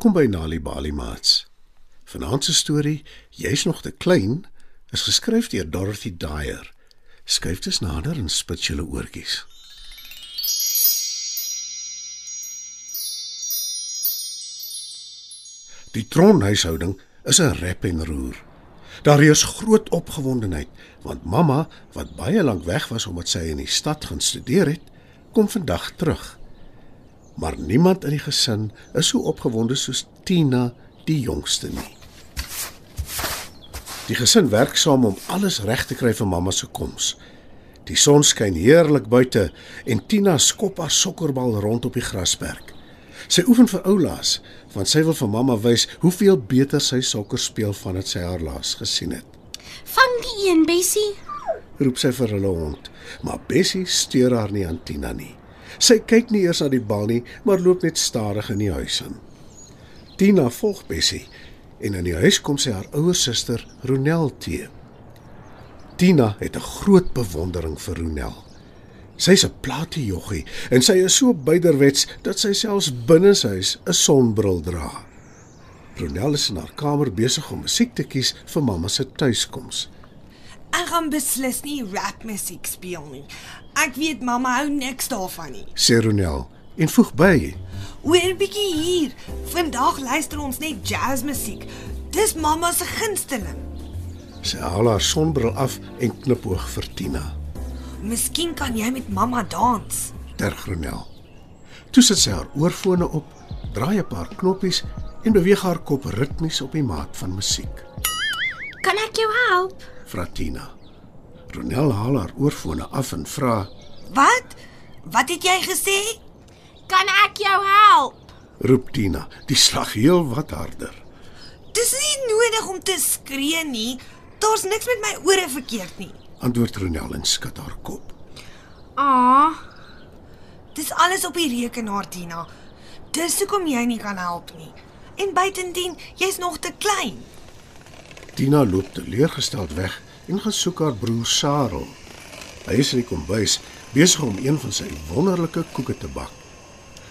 Welkom by Nali Bali Mats. Vanaand se storie, Jy's nog te klein, is geskryf deur Dorothy Dyer. Skryf dit nader en spit julle oortjies. Die tronhuishouding is 'n rep en roer. Daar is groot opgewondenheid want mamma, wat baie lank weg was omdat sy in die stad gaan studeer het, kom vandag terug. Maar niemand in die gesin is so opgewonde soos Tina, die jongste nie. Die gesin werk saam om alles reg te kry vir mamma se koms. Die son skyn heerlik buite en Tina skop haar sokkerbal rond op die grasperk. Sy oefen vir oulaas, want sy wil vir mamma wys hoeveel beter sy sokker speel vandat sy haar laas gesien het. Vang die een, Bessie. Roep sy vir hulle hond, maar Bessie steur haar nie aan Tina nie. Sy kyk nie eers na die bal nie, maar loop net stadig in die huis in. Tina volg Bessie en in die huis kom sy haar ouer suster Ronel te. Tina het 'n groot bewondering vir Ronel. Sy's 'n plate joggie en sy is so byderwets dat sy selfs binneshuis 'n sonbril dra. Ronel is in haar kamer besig om musiek te kies vir mamma se tuiskoms. Ek gaan beslis nie rap musiek speel nie. Ek weet mamma hou niks daarvan nie. Sê Ronel en voeg by: Hoor 'n bietjie hier. Vandag luister ons net jazzmusiek. Dis mamma se gunsteling. Sy haal haar sonbril af en knipoog vir Tina. Miskien kan jy met mamma dans. Terg Ronel. Toe sit sy haar oorfone op, draai 'n paar knoppies en beweeg haar kop ritmies op die maat van musiek. Kan ek jou help? Vra Tina. Ronel haal haar oorfone af en vra: Wat? Wat het jy gesê? Kan ek jou help? "Roep Tina, die slag heel wat harder." Dis nie nodig om te skree nie. Daar's niks met my ore verkeerd nie. Antwoord Ronel en skud haar kop. Ah, Dis alles op die rekenaar, Tina. Dis hoekom jy nie kan help nie. En buitendien, jy's nog te klein. Tina loop teleurgesteld weg en gaan soek haar broer Sarel. Hy is in die kombuis besig om een van sy wonderlike koeke te bak.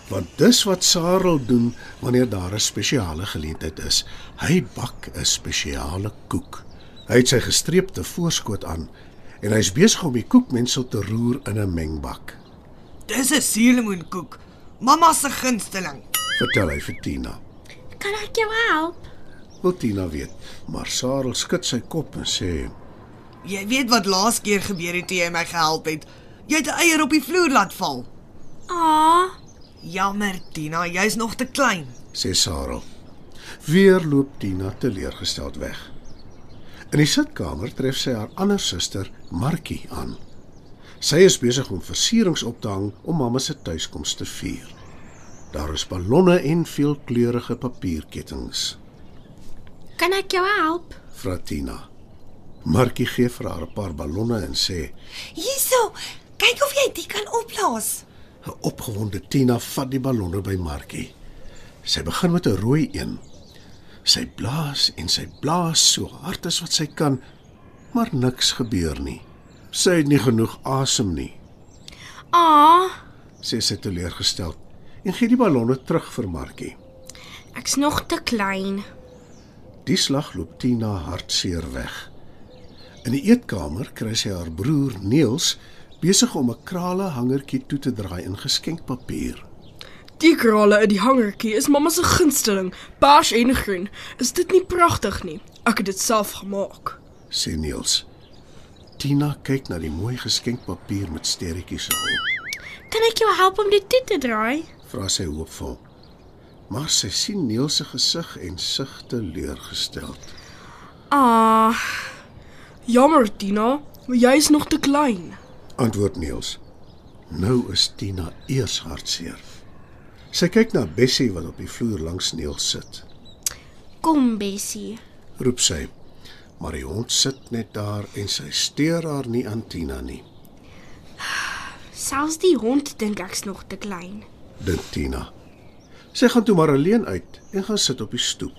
Want dis wat Sarel doen wanneer daar 'n spesiale geleentheid is. Hy bak 'n spesiale koek. Hy het sy gestreepte voorskoot aan en hy's besig om die koekmengsel te roer in 'n mengbak. Dis 'n suurlemoenkoek. Mamma se gunsteling. Vertel hy vir Tina. kan ek jou help? Wil Tina weet, maar Sarel skud sy kop en sê: Jy weet wat laas keer gebeur het toe jy my gehelp het. Jy het 'n eier op die vloer laat val. Ah, Jammer, Tina, jy's nog te klein. sê Sarel. Weer loop Tina teleurgesteld weg. In die sitkamer tref sy haar ander suster, Markie, aan. Sy is besig om versierings op te hang om mamma se tuiskoms te vier. Daar is ballonne en veelkleurige papierkettinge. Kan ek jou help? Vra Tina. Markie gee vir haar 'n paar ballonne en sê: Hierso, kyk of jy dit kan opblaas. 'n Opgewonde Tina vat die ballonne by Markie. Sy begin met 'n rooi een. Sy blaas en sy blaas so hard as wat sy kan, maar niks gebeur nie. Sy het nie genoeg asem nie, Ah, sê sy teleurgesteld en gee die ballonne terug vir Markie. ek's nog te klein. Die slag loop Tina hartseer weg. In die eetkamer kry sy haar broer Niels besig om 'n krale hangertjie toe te draai in geskenkpapier. Die krale in die hangertjie is mamma se gunsteling, pers en groen. Is dit nie pragtig nie? Ek het dit self gemaak. sê Niels. Tina kyk na die mooi geskenkpapier met sterretjies erop. Kan ek jou help om dit toe te draai? Vra sy hoopvol. Maar sy sien Niels se gesig en sug teleurgesteld. Ah, Jammer, Tina, maar jy is nog te klein. Antwoord Niels. Nou is Tina eers hartseer. Sy kyk na Bessie wat op die vloer langs Niels sit. kom Bessie. Roep sy. Maar die hond sit net daar en sy steur haar nie aan Tina nie. Selfs die hond dink ek's nog te klein. Dink Tina. Sy gaan toe maar alleen uit en gaan sit op die stoep,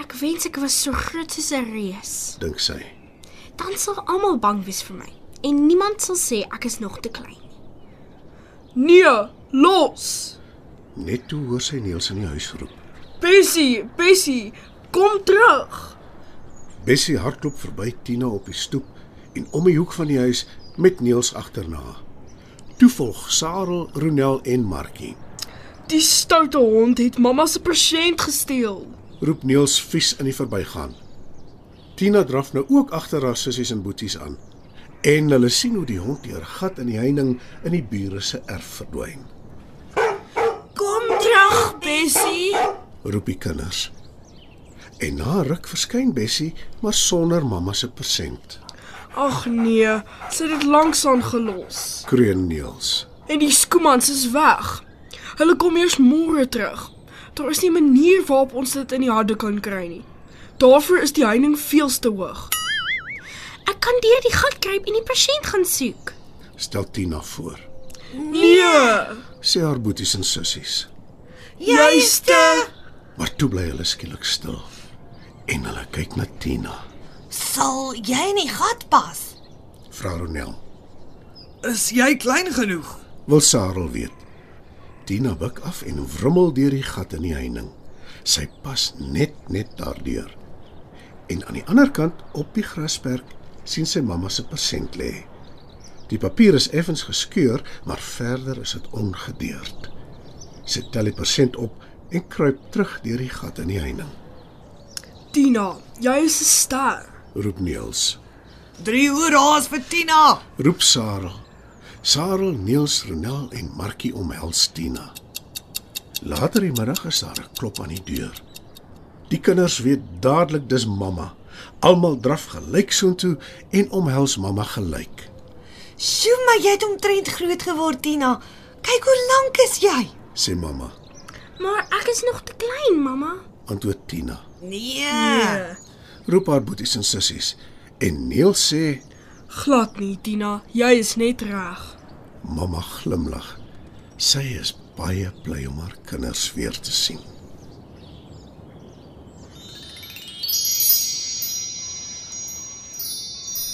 Ek wens ek was so groot soos 'n reus. dink sy. Dan sal almal bang wees vir my en niemand sal sê ek is nog te klein. Nee, los. Net toe hoor sy Niels in die huis roep. Bessie, Bessie, kom terug. Bessie hardloop verby Tina op die stoep en om die hoek van die huis met Niels agterna. Toe volg Sarel, Ronel en Markie. Die stoute hond het mamma se persent gesteel. Roep Niels vies in die verbygaan. Tina draf nou ook agter haar sissies en boeties aan. En hulle sien hoe die hond deur gat in die heining in die bure se erf verdwyn. Kom terug, Bessie. Roep die kinders. En na ruk verskyn Bessie, maar sonder mamma se persent. Ag nee, sy het dit langs aan gelos. Kreun Niels. En die skoemans is weg. Hulle kom eers môre terug. Daar is nie 'n manier waarop ons dit in die harde kan kry nie. Daarvoor is die heining veel te hoog. Ek kan deur die gat kruip en die persent gaan soek. Stel Tina voor. Nee. Sê haar boeties en sissies. Juiste. Maar toe bly hulle skielik stil. En hulle kyk na Tina. Sal jy in die gat pas? Vra Ronel. Is jy klein genoeg? Wil Sarel weet. Tina buig af en wrimmel deur die gat in die heining. Sy pas net net daardeur. En aan die ander kant op die grasperk sien sy mamma se persent lê. Die papier is effens geskeur, maar verder is dit ongedeurd. Sy tel die persent op en kruip terug deur die gat in die heining. Tina, jy is 'n ster. Roep Niels. Drie hoera's vir Tina. Roep Sarel. Sarel, Niels, Ronel en Markie omhels Tina. Later die middag is daar 'n klop aan die deur. Die kinders weet dadelik dis mamma. Almal draf gelyk soontoe en omhels mamma gelyk. Sjoe, maar jy het omtrent groot geword, Tina. Kyk hoe lank is jy? sê mamma. Maar ek is nog te klein, mamma. Antwoord Tina. Nee. Roep haar boeties en sissies. En Niels sê, Glad nie, Tina. Jy is net reg. mamma glimlag. Sy is baie bly om haar kinders weer te sien.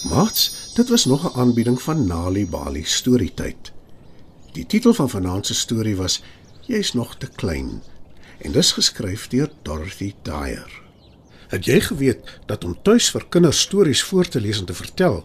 Mats, dit was nog 'n aanbieding van Nali Bali Storytyd. Die titel van vanaand se storie was Jy's nog te klein en dis geskryf deur Dorothy Dyer. Het jy geweet dat om tuis vir kinders stories voor te lees en te vertel,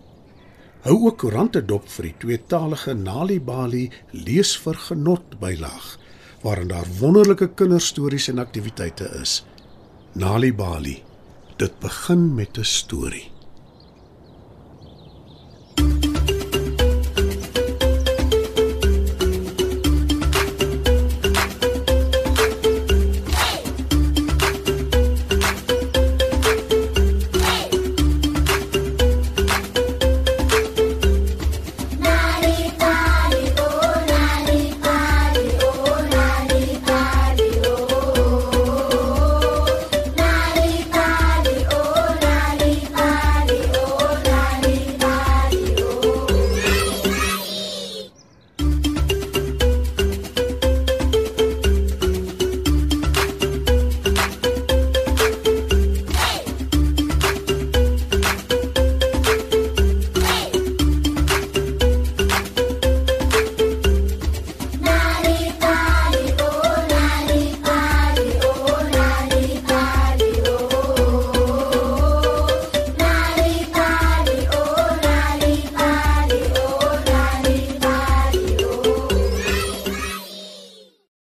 Hou ook koerante dop vir die tweetalige Nali Bali lees vir genot bylaag waarin daar wonderlike kinderstories en aktiwiteite is. Nali Bali. Dit begin met 'n storie.